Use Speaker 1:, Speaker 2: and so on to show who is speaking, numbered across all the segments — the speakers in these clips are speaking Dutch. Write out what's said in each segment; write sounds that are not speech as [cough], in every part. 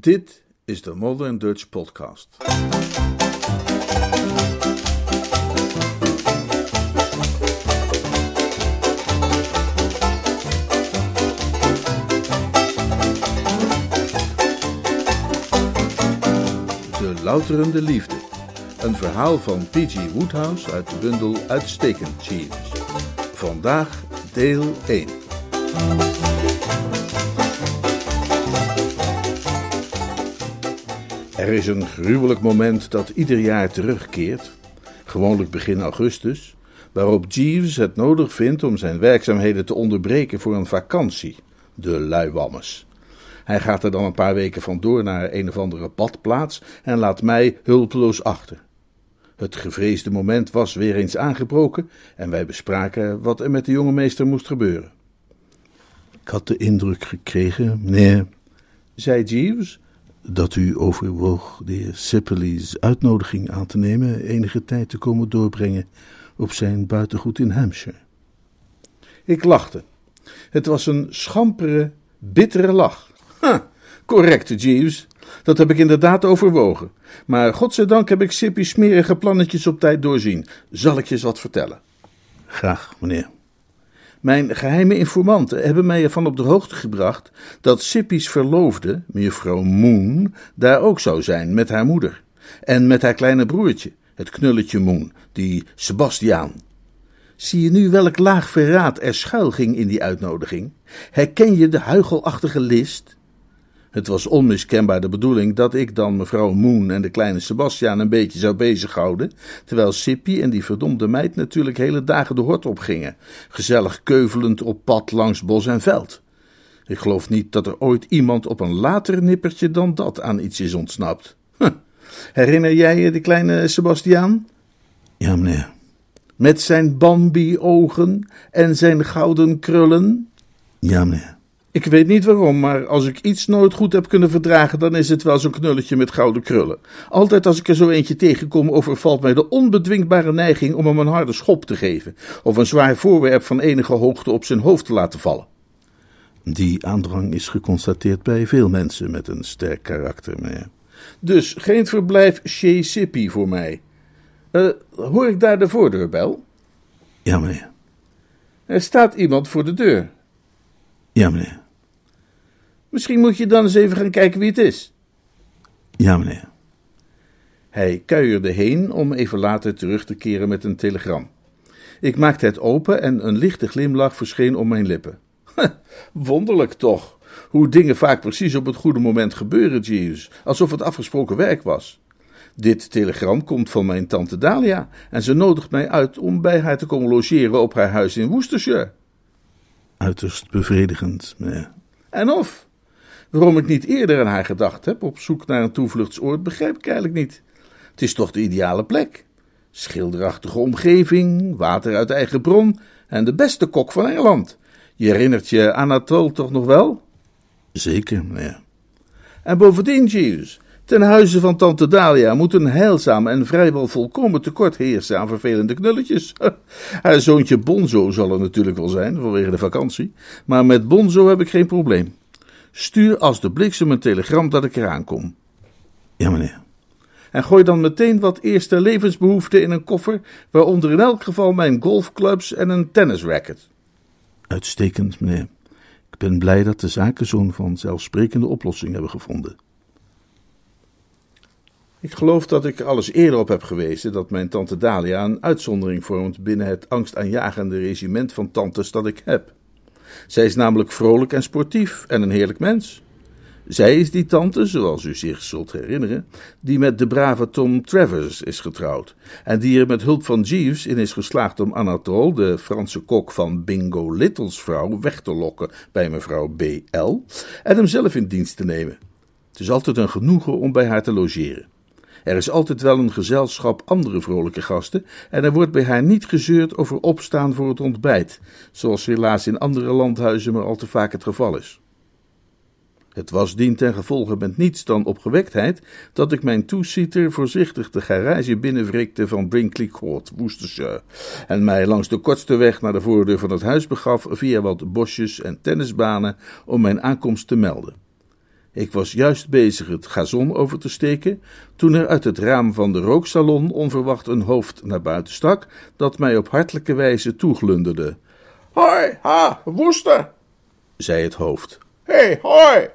Speaker 1: Dit is de Modern Dutch Podcast. De Louterende Liefde. Een verhaal van P.G. Woodhouse uit de bundel Uitstekend Jeeves. Vandaag deel 1. Er is een gruwelijk moment dat ieder jaar terugkeert, gewoonlijk begin augustus, waarop Jeeves het nodig vindt om zijn werkzaamheden te onderbreken voor een vakantie, de luiwammes. Hij gaat er dan een paar weken vandoor naar een of andere badplaats en laat mij hulpeloos achter. Het gevreesde moment was weer eens aangebroken en wij bespraken wat er met de jonge meester moest gebeuren. Ik had de indruk gekregen, meneer, zei Jeeves, dat u overwoog de heer uitnodiging aan te nemen enige tijd te komen doorbrengen op zijn buitengoed in Hampshire. Ik lachte. Het was een schampere, bittere lach. Ha, correcte, Jeeves. Dat heb ik inderdaad overwogen. Maar godzijdank heb ik Sippy's smerige plannetjes op tijd doorzien. Zal ik je eens wat vertellen? Graag, meneer. Mijn geheime informanten hebben mij ervan op de hoogte gebracht dat Sippy's verloofde, mevrouw Moon, daar ook zou zijn met haar moeder. En met haar kleine broertje, het knulletje Moon, die Sebastiaan. Zie je nu welk laag verraad er schuil ging in die uitnodiging? Herken je de huichelachtige list? Het was onmiskenbaar de bedoeling dat ik dan mevrouw Moon en de kleine Sebastiaan een beetje zou bezighouden, terwijl Sippy en die verdomde meid natuurlijk hele dagen de hort opgingen, gezellig keuvelend op pad langs bos en veld. Ik geloof niet dat er ooit iemand op een later nippertje dan dat aan iets is ontsnapt. Huh. Herinner jij je de kleine Sebastiaan? Ja, meneer. Met zijn Bambi-ogen en zijn gouden krullen? Ja, meneer. Ik weet niet waarom, maar als ik iets nooit goed heb kunnen verdragen, dan is het wel zo'n knulletje met gouden krullen. Altijd als ik er zo eentje tegenkom, overvalt mij de onbedwingbare neiging om hem een harde schop te geven, of een zwaar voorwerp van enige hoogte op zijn hoofd te laten vallen. Die aandrang is geconstateerd bij veel mensen met een sterk karakter, meneer. Dus geen verblijf chez Sippy voor mij. Uh, hoor ik daar de voordeurbel? Ja, meneer. Er staat iemand voor de deur. Ja, meneer. Misschien moet je dan eens even gaan kijken wie het is. Ja, meneer. Hij kuierde heen om even later terug te keren met een telegram. Ik maakte het open en een lichte glimlach verscheen om mijn lippen. [laughs] Wonderlijk toch, hoe dingen vaak precies op het goede moment gebeuren, Jeeves, alsof het afgesproken werk was. Dit telegram komt van mijn tante Dalia en ze nodigt mij uit om bij haar te komen logeren op haar huis in Worcestershire. Uiterst bevredigend, meneer. En of? Waarom ik niet eerder aan haar gedacht heb, op zoek naar een toevluchtsoord, begrijp ik eigenlijk niet. Het is toch de ideale plek. Schilderachtige omgeving, water uit eigen bron en de beste kok van Engeland. Je herinnert je Anatole toch nog wel? Zeker, meneer. En bovendien, Jeeves, ten huize van tante Dalia moet een heilzaam en vrijwel volkomen tekort heersen aan vervelende knulletjes. [laughs] Haar zoontje Bonzo zal er natuurlijk wel zijn, vanwege de vakantie, maar met Bonzo heb ik geen probleem. Stuur als de bliksem een telegram dat ik eraan kom. Ja, meneer. En gooi dan meteen wat eerste levensbehoeften in een koffer, waaronder in elk geval mijn golfclubs en een tennisracket. Uitstekend, meneer. Ik ben blij dat de zaken zo'n vanzelfsprekende oplossing hebben gevonden. Ik geloof dat ik alles eerder op heb gewezen dat mijn tante Dalia een uitzondering vormt binnen het angstaanjagende regiment van tantes dat ik heb. Zij is namelijk vrolijk en sportief en een heerlijk mens. Zij is die tante, zoals u zich zult herinneren, die met de brave Tom Travers is getrouwd en die er met hulp van Jeeves in is geslaagd om Anatole, de Franse kok van Bingo Littles vrouw, weg te lokken bij mevrouw B.L. en hem zelf in dienst te nemen. Het is altijd een genoegen om bij haar te logeren. Er is altijd wel een gezelschap andere vrolijke gasten en er wordt bij haar niet gezeurd over opstaan voor het ontbijt, zoals helaas in andere landhuizen maar al te vaak het geval is. Het was dien ten gevolge met niets dan opgewektheid dat ik mijn toesieter voorzichtig de garage binnenwrikte van Brinkley Court, Worcestershire, en mij langs de kortste weg naar de voordeur van het huis begaf via wat bosjes en tennisbanen om mijn aankomst te melden. Ik was juist bezig het gazon over te steken, toen er uit het raam van de rooksalon onverwacht een hoofd naar buiten stak, dat mij op hartelijke wijze toeglunderde.
Speaker 2: Hoi, ha, woester,
Speaker 1: zei het hoofd.
Speaker 2: Hé, hey, hoi.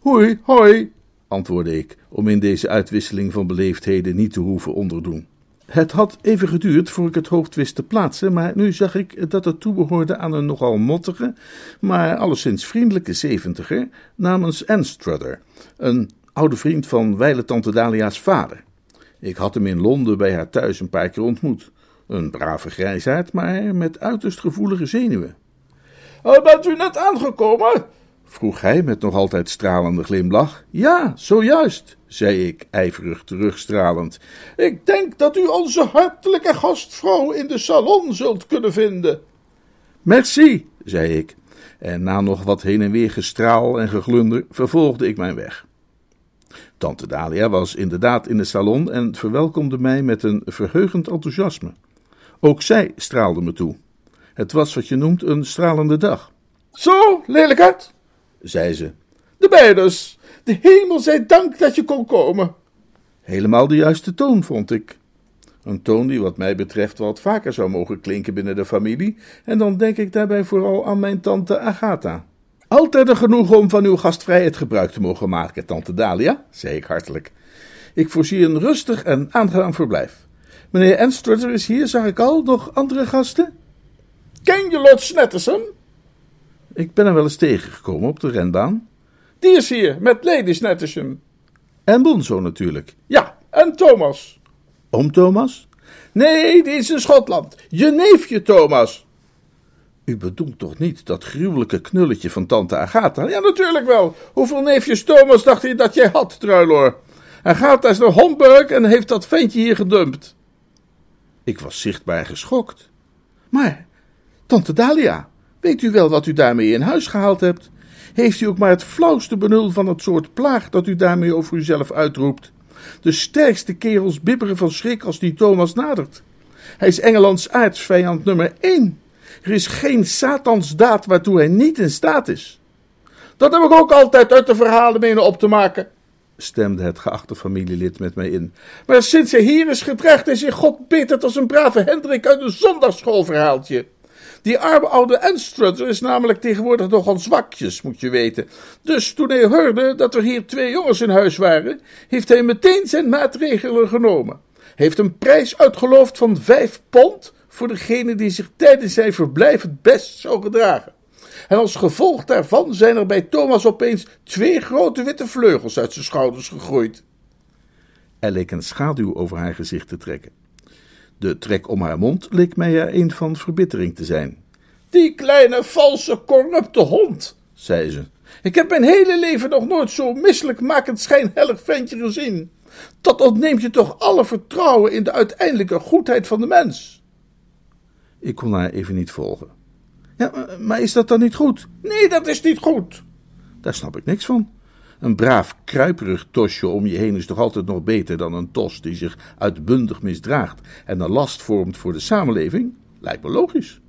Speaker 1: Hoi, hoi, antwoordde ik, om in deze uitwisseling van beleefdheden niet te hoeven onderdoen. Het had even geduurd voor ik het hoofd wist te plaatsen, maar nu zag ik dat het toebehoorde aan een nogal mottige, maar alleszins vriendelijke zeventiger namens Anstruther, een oude vriend van wijle tante Dalia's vader. Ik had hem in Londen bij haar thuis een paar keer ontmoet. Een brave grijsaard, maar met uiterst gevoelige zenuwen.
Speaker 2: Oh, bent u net aangekomen?
Speaker 1: Vroeg hij met nog altijd stralende glimlach. Ja, zojuist, zei ik, ijverig terugstralend.
Speaker 2: Ik denk dat u onze hartelijke gastvrouw in de salon zult kunnen vinden.
Speaker 1: Merci, zei ik, en na nog wat heen en weer gestraal en geglunder vervolgde ik mijn weg. Tante Dalia was inderdaad in de salon en verwelkomde mij met een verheugend enthousiasme. Ook zij straalde me toe. Het was wat je noemt een stralende dag.
Speaker 2: Zo, lelijkheid, zei ze. De beiders, de hemel zij dank dat je kon komen.
Speaker 1: Helemaal de juiste toon, vond ik. Een toon die wat mij betreft wat vaker zou mogen klinken binnen de familie, en dan denk ik daarbij vooral aan mijn tante Agatha. Altijd er genoeg om van uw gastvrijheid gebruik te mogen maken, tante Dalia, zei ik hartelijk. Ik voorzie een rustig en aangenaam verblijf. Meneer Anstrutter is hier, zag ik al. Nog andere gasten?
Speaker 2: Ken je Lord Snetterson?
Speaker 1: Ik ben hem wel eens tegengekomen op de renbaan.
Speaker 2: Die is hier, met Lady Snetterson.
Speaker 1: En Bonzo natuurlijk.
Speaker 2: Ja, en Thomas.
Speaker 1: Oom Thomas?
Speaker 2: Nee, die is in Schotland. Je neefje Thomas.
Speaker 1: U bedoelt toch niet dat gruwelijke knulletje van tante Agatha?
Speaker 2: Ja, natuurlijk wel. Hoeveel neefjes Thomas dacht hij dat jij had, Truiloor? Agatha is naar Homburg en heeft dat ventje hier gedumpt.
Speaker 1: Ik was zichtbaar geschokt. Maar, tante Dalia, weet u wel wat u daarmee in huis gehaald hebt? Heeft u ook maar het flauwste benul van het soort plaag dat u daarmee over uzelf uitroept? De sterkste kerels bibberen van schrik als die Thomas nadert. Hij is Engelands aardsvijand nummer één. Er is geen satansdaad waartoe hij niet in staat is.
Speaker 2: Dat heb ik ook altijd uit de verhalen menen op te maken,
Speaker 1: stemde het geachte familielid met mij in.
Speaker 2: Maar sinds hij hier is gedreigd, is hij God betert als een brave Hendrik uit een zondagsschoolverhaaltje. Die arme oude Anstrutter is namelijk tegenwoordig nogal zwakjes, moet je weten. Dus toen hij hoorde dat er hier twee jongens in huis waren, heeft hij meteen zijn maatregelen genomen. Heeft een prijs uitgeloofd van vijf pond voor degene die zich tijdens zijn verblijf het best zou gedragen. En als gevolg daarvan zijn er bij Thomas opeens twee grote witte vleugels uit zijn schouders gegroeid.
Speaker 1: Er leek een schaduw over haar gezicht te trekken. De trek om haar mond leek mij er een van verbittering te zijn.
Speaker 2: Die kleine, valse, corrupte hond, zei ze. Ik heb mijn hele leven nog nooit zo'n misselijkmakend schijnhellig ventje gezien. Dat ontneemt je toch alle vertrouwen in de uiteindelijke goedheid van de mens.
Speaker 1: Ik kon haar even niet volgen. Ja, maar is dat dan niet goed?
Speaker 2: Nee, dat is niet goed.
Speaker 1: Daar snap ik niks van. Een braaf, kruiperig tosje om je heen is toch altijd nog beter dan een tos die zich uitbundig misdraagt en een last vormt voor de samenleving? Lijkt me logisch.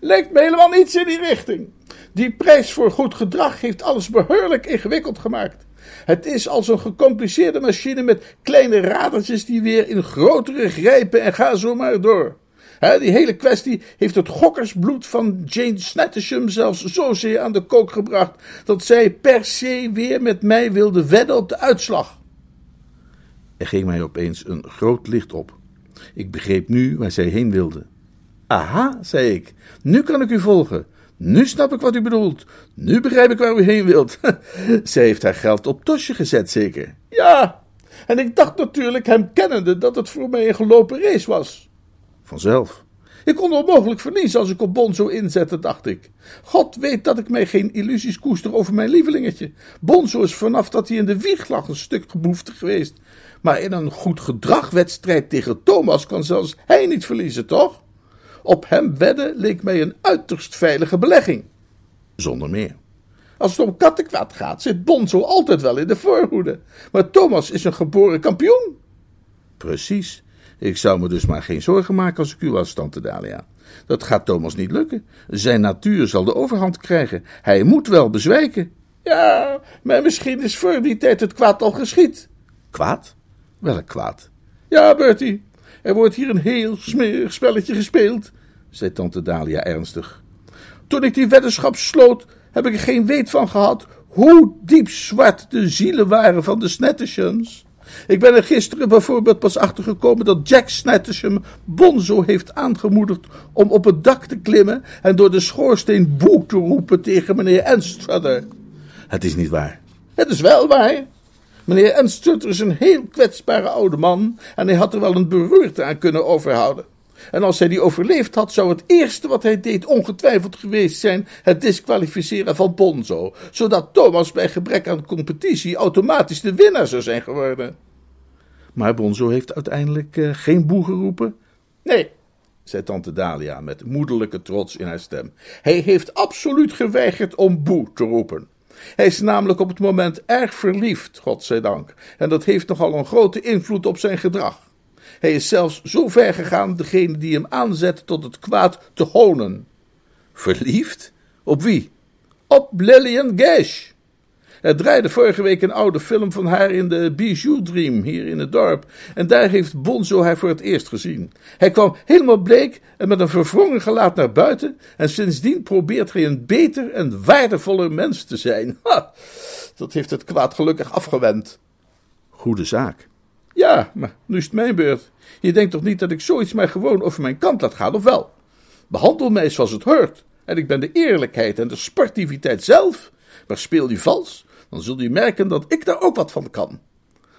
Speaker 2: Lijkt me helemaal niets in die richting. Die prijs voor goed gedrag heeft alles behoorlijk ingewikkeld gemaakt. Het is als een gecompliceerde machine met kleine radertjes die weer in grotere grijpen en ga zo maar door die hele kwestie heeft het gokkersbloed van Jane Snattisham zelfs zozeer aan de kook gebracht dat zij per se weer met mij wilde wedden op de uitslag.
Speaker 1: Er ging mij opeens een groot licht op. Ik begreep nu waar zij heen wilde. Aha, zei ik, nu kan ik u volgen. Nu snap ik wat u bedoelt. Nu begrijp ik waar u heen wilt. [laughs] Zij heeft haar geld op tosje gezet, zeker?
Speaker 2: Ja, en ik dacht natuurlijk, hem kennende, dat het voor mij een gelopen race was.
Speaker 1: Vanzelf.
Speaker 2: Ik kon onmogelijk verliezen als ik op Bonzo inzette, dacht ik. God weet dat ik mij geen illusies koester over mijn lievelingetje. Bonzo is vanaf dat hij in de wieg lag een stuk geboefte geweest. Maar in een goed gedragwedstrijd tegen Thomas kan zelfs hij niet verliezen, toch? Op hem wedden leek mij een uiterst veilige belegging.
Speaker 1: Zonder meer.
Speaker 2: Als het om kattenkwaad gaat, zit Bonzo altijd wel in de voorhoede. Maar Thomas is een geboren kampioen.
Speaker 1: Precies. Ik zou me dus maar geen zorgen maken als ik u was, tante Dalia. Dat gaat Thomas niet lukken. Zijn natuur zal de overhand krijgen. Hij moet wel bezwijken.
Speaker 2: Ja, maar misschien is voor die tijd het kwaad al geschied.
Speaker 1: Kwaad? Welk kwaad?
Speaker 2: Ja, Bertie, er wordt hier een heel smerig spelletje gespeeld, zei tante Dalia ernstig. Toen ik die weddenschap sloot, heb ik er geen weet van gehad hoe diep zwart de zielen waren van de Snettishams. Ik ben er gisteren bijvoorbeeld pas achtergekomen dat Jack Snettisham Bonzo heeft aangemoedigd om op het dak te klimmen en door de schoorsteen boe te roepen tegen meneer Anstruther.
Speaker 1: Het is niet waar.
Speaker 2: Het is wel waar. Meneer Anstruther is een heel kwetsbare oude man en hij had er wel een beroerte aan kunnen overhouden. En als hij die overleefd had, zou het eerste wat hij deed ongetwijfeld geweest zijn het disqualificeren van Bonzo, zodat Thomas bij gebrek aan competitie automatisch de winnaar zou zijn geworden.
Speaker 1: Maar Bonzo heeft uiteindelijk uh, geen boe geroepen?
Speaker 2: Nee, zei tante Dalia met moederlijke trots in haar stem. Hij heeft absoluut geweigerd om boe te roepen. Hij is namelijk op het moment erg verliefd, godzijdank, en dat heeft nogal een grote invloed op zijn gedrag. Hij is zelfs zo ver gegaan degene die hem aanzet tot het kwaad te honen.
Speaker 1: Verliefd? Op wie?
Speaker 2: Op Lillian Gash. Er draaide vorige week een oude film van haar in de Bijou Dream hier in het dorp. En daar heeft Bonzo haar voor het eerst gezien. Hij kwam helemaal bleek en met een verwrongen gelaat naar buiten. En sindsdien probeert hij een beter en waardevoller mens te zijn. [laughs] Ha, dat heeft het kwaad gelukkig afgewend.
Speaker 1: Goede zaak.
Speaker 2: Ja, maar nu is het mijn beurt. Je denkt toch niet dat ik zoiets maar gewoon over mijn kant laat gaan, of wel? Behandel mij zoals het hoort. En ik ben de eerlijkheid en de sportiviteit zelf. Maar speel je vals, dan zul je merken dat ik daar ook wat van kan.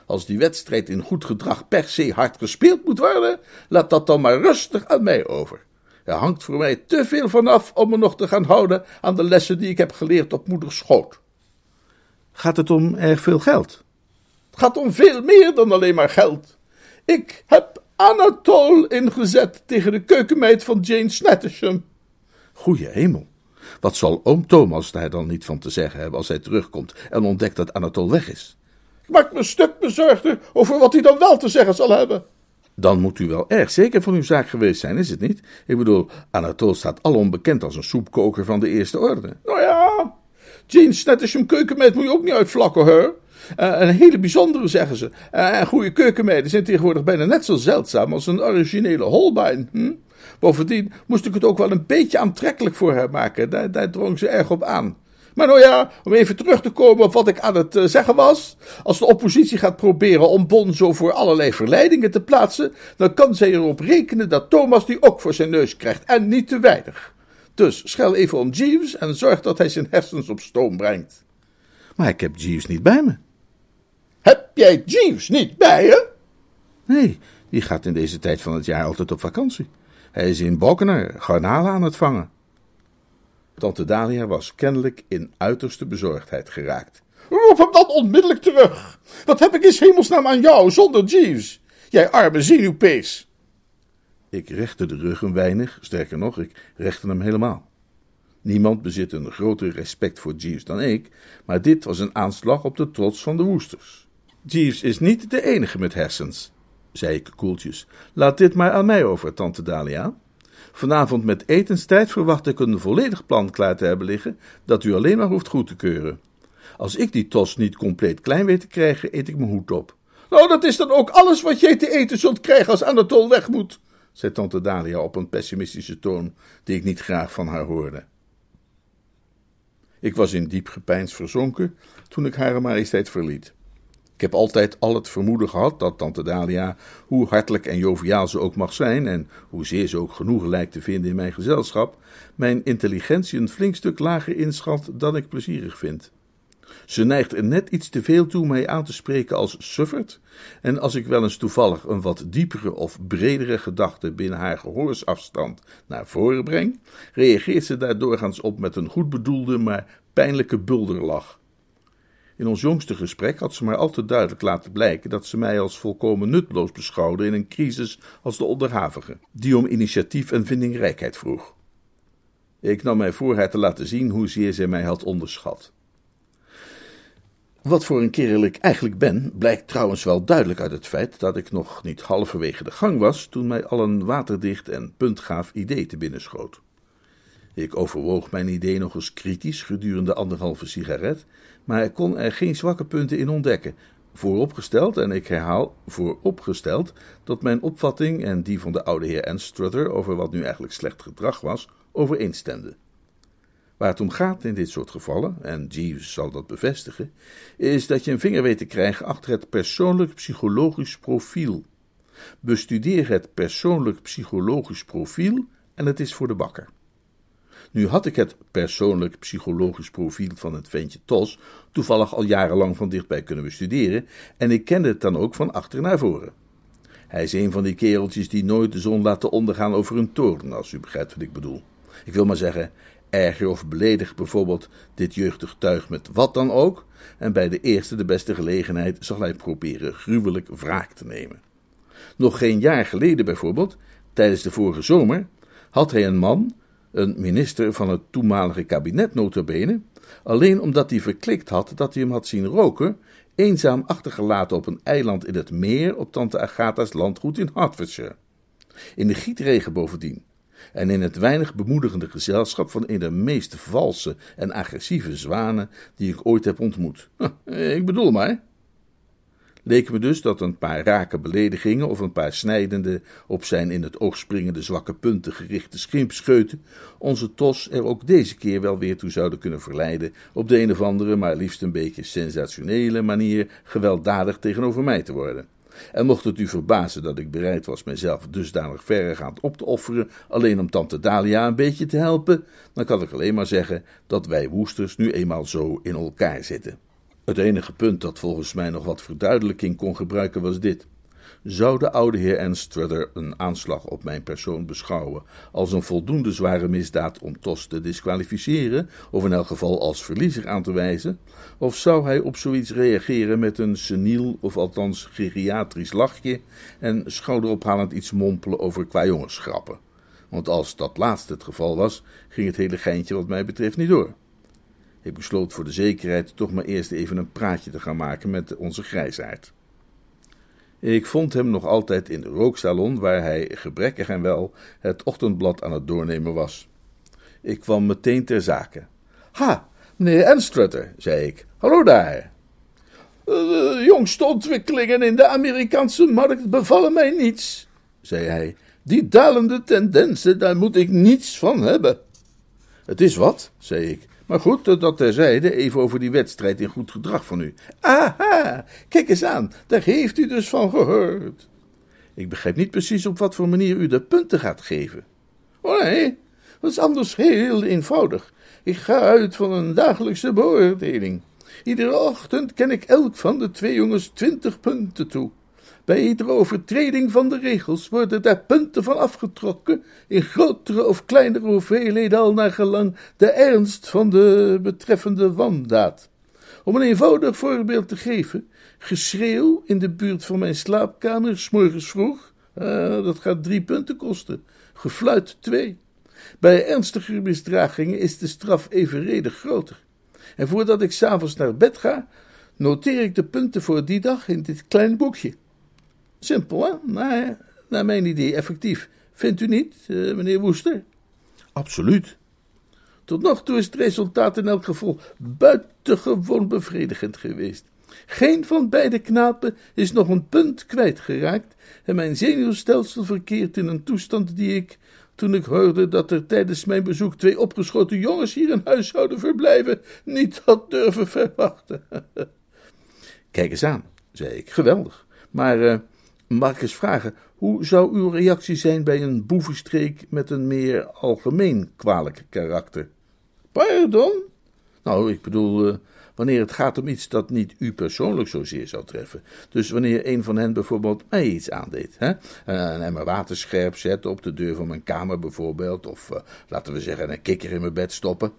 Speaker 2: Als die wedstrijd in goed gedrag per se hard gespeeld moet worden, laat dat dan maar rustig aan mij over. Er hangt voor mij te veel vanaf om me nog te gaan houden aan de lessen die ik heb geleerd op moeders schoot.
Speaker 1: Gaat het om erg veel geld?
Speaker 2: Het gaat om veel meer dan alleen maar geld. Ik heb Anatole ingezet tegen de keukenmeid van Jane Snattisham.
Speaker 1: Goeie hemel. Wat zal oom Thomas daar dan niet van te zeggen hebben als hij terugkomt en ontdekt dat Anatole weg is?
Speaker 2: Ik maak me stuk bezorgder over wat hij dan wel te zeggen zal hebben.
Speaker 1: Dan moet u wel erg zeker van uw zaak geweest zijn, is het niet? Ik bedoel, Anatole staat al onbekend als een soepkoker van de eerste orde.
Speaker 2: Nou ja, Jane Snattisham keukenmeid moet je ook niet uitvlakken, hoor. Uh, een hele bijzondere, zeggen ze. Uh, en goede keukenmeiden zijn tegenwoordig bijna net zo zeldzaam als een originele Holbein. Hm? Bovendien moest ik het ook wel een beetje aantrekkelijk voor haar maken. Daar, daar drong ze erg op aan. Maar nou ja, om even terug te komen op wat ik aan het uh, zeggen was. Als de oppositie gaat proberen om Bonzo voor allerlei verleidingen te plaatsen, dan kan zij erop rekenen dat Thomas die ook voor zijn neus krijgt. En niet te weinig. Dus schel even om Jeeves en zorg dat hij zijn hersens op stoom brengt.
Speaker 1: Maar ik heb Jeeves niet bij me.
Speaker 2: Heb jij Jeeves niet bij je?
Speaker 1: Nee, die gaat in deze tijd van het jaar altijd op vakantie. Hij is in Bokkener garnalen aan het vangen. Tante Dalia was kennelijk in uiterste bezorgdheid geraakt.
Speaker 2: Roep hem dan onmiddellijk terug. Wat heb ik in hemelsnaam aan jou zonder Jeeves? Jij arme zenuwpees.
Speaker 1: Ik rechte de rug een weinig, sterker nog, ik rechte hem helemaal. Niemand bezit een groter respect voor Jeeves dan ik, maar dit was een aanslag op de trots van de Woesters. Jeeves is niet de enige met hersens, zei ik koeltjes. Laat dit maar aan mij over, tante Dalia. Vanavond met etenstijd verwacht ik een volledig plan klaar te hebben liggen, dat u alleen maar hoeft goed te keuren. Als ik die tos niet compleet klein weet te krijgen, eet ik mijn hoed op.
Speaker 2: Nou, dat is dan ook alles wat jij te eten zult krijgen als Anatol weg moet, zei tante Dalia op een pessimistische toon, die ik niet graag van haar hoorde.
Speaker 1: Ik was in diep gepeins verzonken toen ik Hare Majesteit verliet. Ik heb altijd al het vermoeden gehad dat tante Dalia, hoe hartelijk en joviaal ze ook mag zijn, en hoezeer ze ook genoegen lijkt te vinden in mijn gezelschap, mijn intelligentie een flink stuk lager inschat dan ik plezierig vind. Ze neigt er net iets te veel toe mij aan te spreken als suffert, en als ik wel eens toevallig een wat diepere of bredere gedachte binnen haar gehoorsafstand naar voren breng, reageert ze daar doorgaans op met een goed bedoelde, maar pijnlijke bulderlach. In ons jongste gesprek had ze maar al te duidelijk laten blijken dat ze mij als volkomen nutloos beschouwde in een crisis als de onderhavige, die om initiatief en vindingrijkheid vroeg. Ik nam mij voor haar te laten zien hoezeer zij mij had onderschat. Wat voor een kerel ik eigenlijk ben, blijkt trouwens wel duidelijk uit het feit dat ik nog niet halverwege de gang was toen mij al een waterdicht en puntgaaf idee te binnen schoot. Ik overwoog mijn idee nog eens kritisch gedurende anderhalve sigaret, maar ik kon er geen zwakke punten in ontdekken. Vooropgesteld, en ik herhaal vooropgesteld, dat mijn opvatting en die van de oude heer Anstruther over wat nu eigenlijk slecht gedrag was, overeenstemden. Waar het om gaat in dit soort gevallen, en Jeeves zal dat bevestigen, is dat je een vinger weet te krijgen achter het persoonlijk psychologisch profiel. Bestudeer het persoonlijk psychologisch profiel en het is voor de bakker. Nu had ik het persoonlijk psychologisch profiel van het ventje Tos toevallig al jarenlang van dichtbij kunnen bestuderen en ik kende het dan ook van achter naar voren. Hij is een van die kereltjes die nooit de zon laten ondergaan over een toren, als u begrijpt wat ik bedoel. Ik wil maar zeggen, erger of beledig bijvoorbeeld dit jeugdig tuig met wat dan ook, en bij de eerste de beste gelegenheid zal hij proberen gruwelijk wraak te nemen. Nog geen jaar geleden bijvoorbeeld, tijdens de vorige zomer, had hij een man, een minister van het toenmalige kabinet notabene, alleen omdat hij verklikt had dat hij hem had zien roken, eenzaam achtergelaten op een eiland in het meer op tante Agatha's landgoed in Hertfordshire. In de gietregen bovendien, en in het weinig bemoedigende gezelschap van een der meest valse en agressieve zwanen die ik ooit heb ontmoet. [laughs] Ik bedoel maar leek me dus dat een paar rake beledigingen of een paar snijdende, op zijn in het oog springende zwakke punten gerichte schimpscheuten onze tos er ook deze keer wel weer toe zouden kunnen verleiden op de een of andere, maar liefst een beetje sensationele manier gewelddadig tegenover mij te worden. En mocht het u verbazen dat ik bereid was mijzelf dusdanig verregaand op te offeren, alleen om tante Dalia een beetje te helpen, dan kan ik alleen maar zeggen dat wij woesters nu eenmaal zo in elkaar zitten. Het enige punt dat volgens mij nog wat verduidelijking kon gebruiken was dit. Zou de oude heer Anstruther een aanslag op mijn persoon beschouwen als een voldoende zware misdaad om Tos te disqualificeren, of in elk geval als verliezer aan te wijzen, of zou hij op zoiets reageren met een seniel of althans geriatrisch lachje en schouderophalend iets mompelen over kwajongensgrappen? Want als dat laatste het geval was, ging het hele geintje wat mij betreft niet door. Ik besloot voor de zekerheid toch maar eerst even een praatje te gaan maken met onze grijsaard. Ik vond hem nog altijd in de rooksalon, waar hij, gebrekkig en wel, het ochtendblad aan het doornemen was. Ik kwam meteen ter zake. Ha, meneer Anstrutter, zei ik. Hallo daar. De jongste ontwikkelingen in de Amerikaanse markt bevallen mij niets, zei hij. Die dalende tendensen, daar moet ik niets van hebben. Het is wat, zei ik. Maar goed, dat terzijde, even over die wedstrijd in goed gedrag van u. Aha, kijk eens aan, daar heeft u dus van gehoord. Ik begrijp niet precies op wat voor manier u de punten gaat geven. Oh nee, dat is anders heel eenvoudig. Ik ga uit van een dagelijkse beoordeling. Iedere ochtend ken ik elk van de twee jongens twintig punten toe. Bij iedere overtreding van de regels worden daar punten van afgetrokken, in grotere of kleinere hoeveelheden al naar gelang de ernst van de betreffende wandaad. Om een eenvoudig voorbeeld te geven, geschreeuw in de buurt van mijn slaapkamer, s morgens vroeg, uh, dat gaat drie punten kosten, gefluit twee. Bij ernstige misdragingen is de straf evenredig groter. En voordat ik s'avonds naar bed ga, noteer ik de punten voor die dag in dit kleine boekje. Simpel, hè? Maar naar mijn idee effectief. Vindt u niet, uh, meneer Woester? Absoluut. Tot nog toe is het resultaat in elk geval buitengewoon bevredigend geweest. Geen van beide knapen is nog een punt kwijtgeraakt en mijn zenuwstelsel verkeert in een toestand die ik, toen ik hoorde dat er tijdens mijn bezoek twee opgeschoten jongens hier in huis zouden verblijven, niet had durven verwachten. [laughs] Kijk eens aan, zei ik, geweldig. Maar uh, Mag ik eens vragen, hoe zou uw reactie zijn bij een boevenstreek met een meer algemeen kwalijk karakter? Pardon? Nou, ik bedoel, uh, wanneer het gaat om iets dat niet u persoonlijk zozeer zou treffen. Dus wanneer een van hen bijvoorbeeld mij iets aandeed. Hè? Een emmer water scherp zetten op de deur van mijn kamer bijvoorbeeld. Of uh, laten we zeggen een kikker in mijn bed stoppen.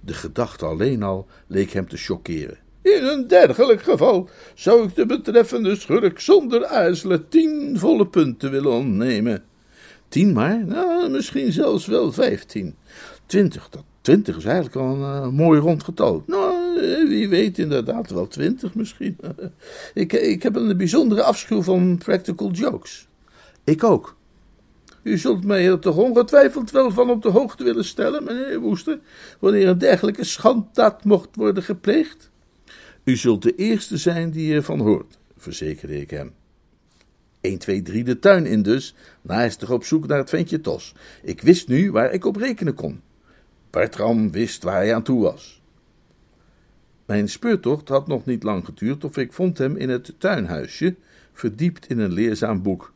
Speaker 1: De gedachte alleen al leek hem te choqueren. In een dergelijk geval zou ik de betreffende schurk zonder aarzelen tien volle punten willen ontnemen. Tien maar? Nou, misschien zelfs wel vijftien. Twintig, dat twintig is eigenlijk al een uh, mooi rond getal. Nou, eh, wie weet inderdaad wel twintig misschien. [laughs] ik, ik heb een bijzondere afschuw van practical jokes. Ik ook.
Speaker 2: U zult mij er toch ongetwijfeld wel van op de hoogte willen stellen, meneer Woester, wanneer een dergelijke schanddaad mocht worden gepleegd?
Speaker 1: U zult de eerste zijn die ervan hoort, verzekerde ik hem. 1, 2, 3 de tuin in dus, naastig op zoek naar het ventje Tos. Ik wist nu waar ik op rekenen kon. Bartram wist waar hij aan toe was. Mijn speurtocht had nog niet lang geduurd of ik vond hem in het tuinhuisje, verdiept in een leerzaam boek.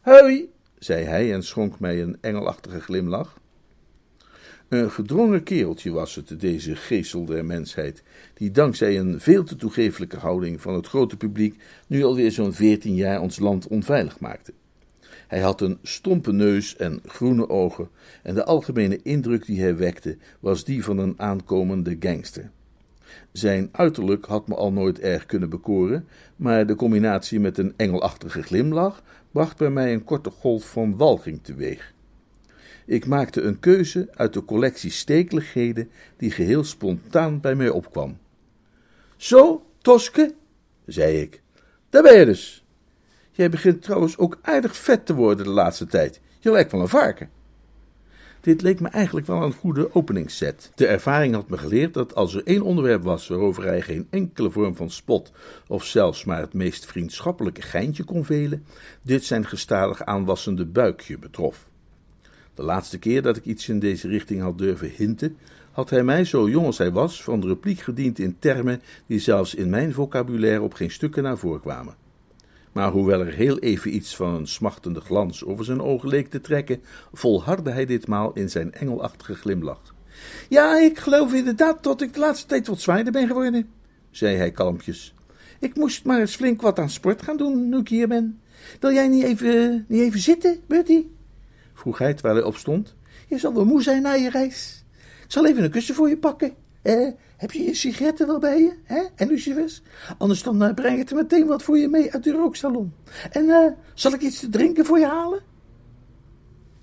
Speaker 2: Hoi,
Speaker 1: zei hij en schonk mij een engelachtige glimlach. Een gedrongen kereltje was het, deze geestel der mensheid, die dankzij een veel te toegefelijke houding van het grote publiek nu alweer zo'n veertien jaar ons land onveilig maakte. Hij had een stompe neus en groene ogen, en de algemene indruk die hij wekte was die van een aankomende gangster. Zijn uiterlijk had me al nooit erg kunnen bekoren, maar de combinatie met een engelachtige glimlach bracht bij mij een korte golf van walging teweeg. Ik maakte een keuze uit de collectie stekeligheden die geheel spontaan bij mij opkwam.
Speaker 2: Zo, Toske, zei ik, daar ben je dus. Jij begint trouwens ook aardig vet te worden de laatste tijd. Je lijkt wel een varken.
Speaker 1: Dit leek me eigenlijk wel een goede openingsset. De ervaring had me geleerd dat als er één onderwerp was waarover hij geen enkele vorm van spot of zelfs maar het meest vriendschappelijke geintje kon velen, dit zijn gestadig aanwassende buikje betrof. De laatste keer dat ik iets in deze richting had durven hinten, had hij mij, zo jong als hij was, van de repliek gediend in termen die zelfs in mijn vocabulaire op geen stukken naar voren kwamen. Maar hoewel er heel even iets van een smachtende glans over zijn ogen leek te trekken, volhardde hij ditmaal in zijn engelachtige glimlach.
Speaker 2: Ja, ik geloof inderdaad dat ik de laatste tijd wat zwaarder ben geworden, zei hij kalmpjes. Ik moest maar eens flink wat aan sport gaan doen nu ik hier ben. Wil jij niet even, niet even zitten, Bertie? Vroeg hij terwijl hij opstond. Je zal wel moe zijn na je reis. Ik zal even een kussen voor je pakken. Eh, heb je je sigaretten wel bij je? Hè? En lucifers? Anders dan uh, breng ik er meteen wat voor je mee uit de rooksalon. En uh, zal ik iets te drinken voor je halen?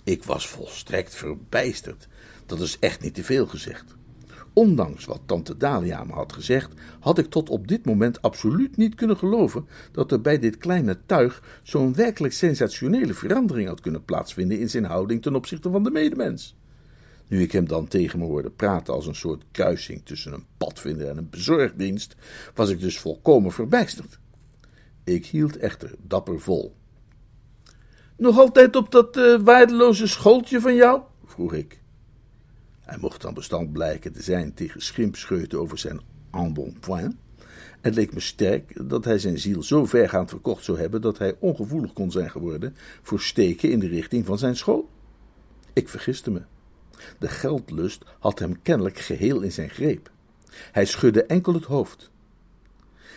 Speaker 1: Ik was volstrekt verbijsterd. Dat is echt niet te veel gezegd. Ondanks wat tante Dalia me had gezegd, had ik tot op dit moment absoluut niet kunnen geloven dat er bij dit kleine tuig zo'n werkelijk sensationele verandering had kunnen plaatsvinden in zijn houding ten opzichte van de medemens. Nu ik hem dan tegen me hoorde praten als een soort kuising tussen een padvinder en een bezorgdienst, was ik dus volkomen verbijsterd. Ik hield echter dapper vol.
Speaker 2: Nog altijd op dat uh, waardeloze schooltje van jou? vroeg ik.
Speaker 1: Hij mocht dan bestand blijken te zijn tegen schimpscheuten over zijn embonpoint. Het leek me sterk dat hij zijn ziel zo vergaand verkocht zou hebben dat hij ongevoelig kon zijn geworden voor steken in de richting van zijn school. Ik vergiste me. De geldlust had hem kennelijk geheel in zijn greep. Hij schudde enkel het hoofd.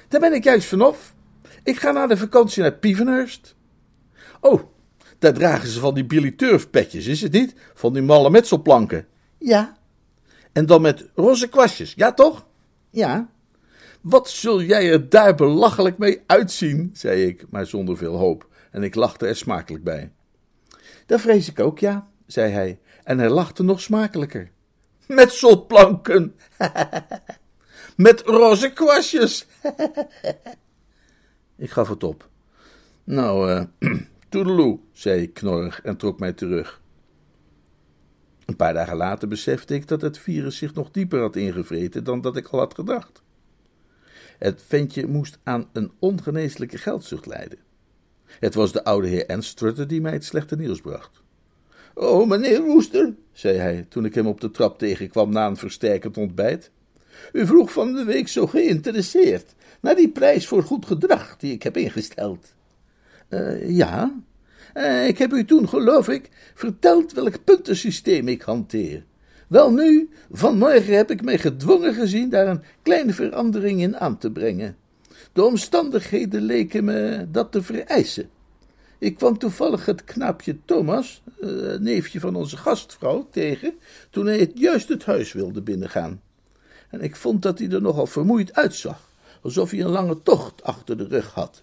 Speaker 2: Daar ben ik juist vanaf. Ik ga na de vakantie naar Pievenhurst.
Speaker 1: Oh, daar dragen ze van die Billy Turf petjes, is het niet? Van die malle metselplanken.
Speaker 2: Ja.
Speaker 1: En dan met roze kwastjes, ja toch?
Speaker 2: Ja.
Speaker 1: Wat zul jij er daar belachelijk mee uitzien, zei ik, maar zonder veel hoop. En ik lachte er smakelijk bij.
Speaker 2: Dat vrees ik ook, ja, zei hij en hij lachte nog smakelijker.
Speaker 1: Metselplanken! [laughs]
Speaker 2: Met roze kwastjes! [laughs]
Speaker 1: ik gaf het op. Nou, uh, [clears throat] toedeloe, zei ik knorrig en trok mij terug. Een paar dagen later besefte ik dat het virus zich nog dieper had ingevreten dan dat ik al had gedacht. Het ventje moest aan een ongeneeslijke geldzucht lijden. Het was de oude heer Anstrutter die mij het slechte nieuws bracht.
Speaker 2: Oh, meneer Woester, zei hij toen ik hem op de trap tegenkwam na een versterkend ontbijt. U vroeg van de week zo geïnteresseerd naar die prijs voor goed gedrag die ik heb ingesteld.
Speaker 1: Uh, ja,
Speaker 2: uh, ik heb u toen, geloof ik, verteld welk puntensysteem ik hanteer. Wel nu, vanmorgen heb ik mij gedwongen gezien daar een kleine verandering in aan te brengen. De omstandigheden leken me dat te vereisen. Ik kwam toevallig het knaapje Thomas, uh, neefje van onze gastvrouw, tegen toen hij het juist het huis wilde binnengaan. En ik vond dat hij er nogal vermoeid uitzag, alsof hij een lange tocht achter de rug had.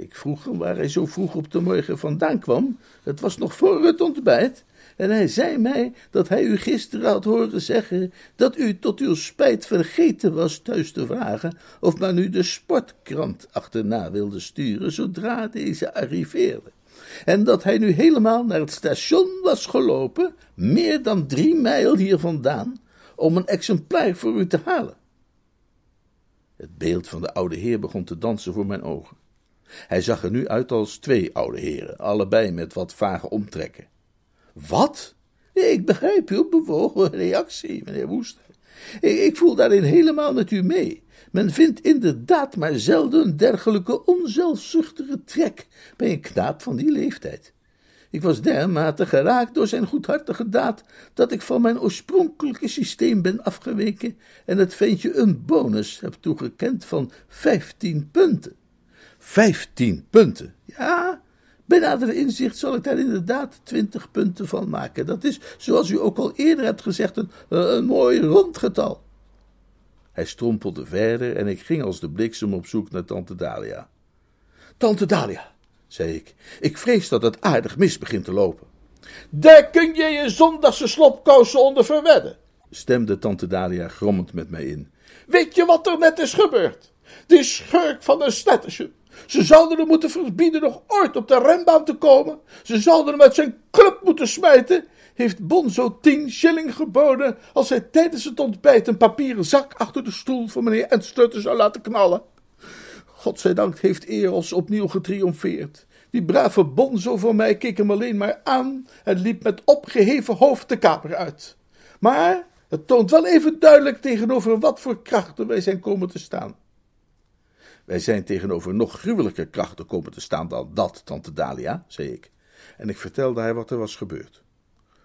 Speaker 2: Ik vroeg hem waar hij zo vroeg op de morgen vandaan kwam. Het was nog voor het ontbijt. En hij zei mij dat hij u gisteren had horen zeggen dat u tot uw spijt vergeten was thuis te vragen of men u de sportkrant achterna wilde sturen zodra deze arriveerde. En dat hij nu helemaal naar het station was gelopen, meer dan drie mijl hier vandaan, om een exemplaar voor u te halen. Het beeld van de oude heer begon te dansen voor mijn ogen. Hij zag er nu uit als twee oude heren, allebei met wat vage omtrekken. Wat? Ik begrijp uw bewogen reactie, meneer Woester. Ik voel daarin helemaal met u mee. Men vindt inderdaad maar zelden dergelijke onzelfzuchtige trek bij een knaap van die leeftijd. Ik was dermate geraakt door zijn goedhartige daad dat ik van mijn oorspronkelijke systeem ben afgeweken en het ventje een bonus heb toegekend van vijftien punten. Vijftien punten, ja, bij nadere inzicht zal ik daar inderdaad twintig punten van maken. Dat is, zoals u ook al eerder hebt gezegd, een, mooi rond getal. Hij strompelde verder en ik ging als de bliksem op zoek naar tante Dalia. Tante Dalia, zei ik, ik vrees dat het aardig mis begint te lopen. Daar kun je je zondagse slopkousen onder verwedden, stemde tante Dalia grommend met mij in. Weet je wat er net is gebeurd? Die schurk van een Stettersham ze zouden hem moeten verbieden nog ooit op de renbaan te komen. Ze zouden hem uit zijn club moeten smijten. Heeft Bonzo tien shilling geboden als hij tijdens het ontbijt een papieren zak achter de stoel van meneer Enstutter zou laten knallen. Godzijdank heeft Eros opnieuw getriomfeerd. Die brave Bonzo voor mij keek hem alleen maar aan en liep met opgeheven hoofd de kamer uit. Maar het toont wel even duidelijk tegenover wat voor krachten wij zijn komen te staan. Wij zijn tegenover nog gruwelijker krachten komen te staan dan dat, tante Dalia, zei ik. En ik vertelde haar wat er was gebeurd.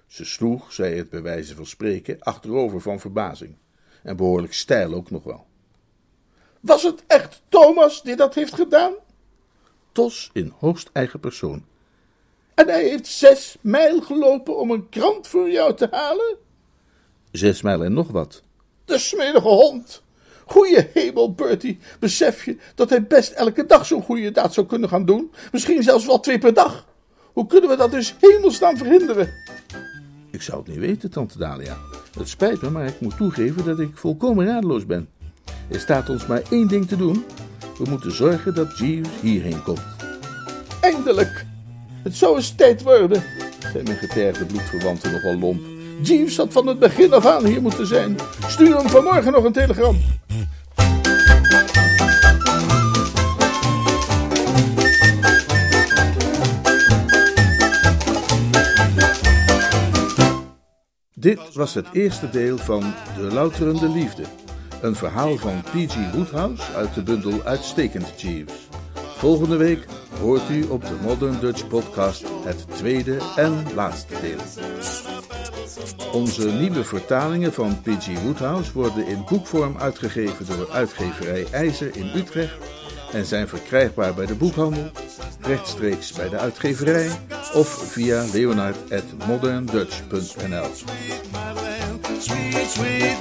Speaker 2: Ze sloeg, zei het bij wijze van spreken, achterover van verbazing. En behoorlijk stijl ook nog wel. Was het echt Thomas die dat heeft gedaan? Tos in hoogst eigen persoon. En hij heeft zes mijl gelopen om een krant voor jou te halen? Zes mijl en nog wat. De smerige hond. Goeie hemel, Bertie, besef je dat hij best elke dag zo'n goede daad zou kunnen gaan doen? Misschien zelfs wel twee per dag. Hoe kunnen we dat dus hemelsnaam verhinderen? Ik zou het niet weten, tante Dalia. Het spijt me, maar ik moet toegeven dat ik volkomen radeloos ben. Er staat ons maar één ding te doen. We moeten zorgen dat Jeeves hierheen komt. Eindelijk! Het zou eens tijd worden, zei mijn getergde bloedverwanten nogal lomp. Jeeves had van het begin af aan hier moeten zijn. Stuur hem vanmorgen nog een telegram. Dit was het eerste deel van De Louterende Liefde. Een verhaal van P.G. Woodhouse uit de bundel Uitstekend Jeeves. Volgende week hoort u op de Modern Dutch Podcast het tweede en laatste deel. Onze nieuwe vertalingen van P.G. Woodhouse worden in boekvorm uitgegeven door uitgeverij IJzer in Utrecht en zijn verkrijgbaar bij de boekhandel, rechtstreeks bij de uitgeverij of via leonard.moderndutch.nl. Sweet, sweet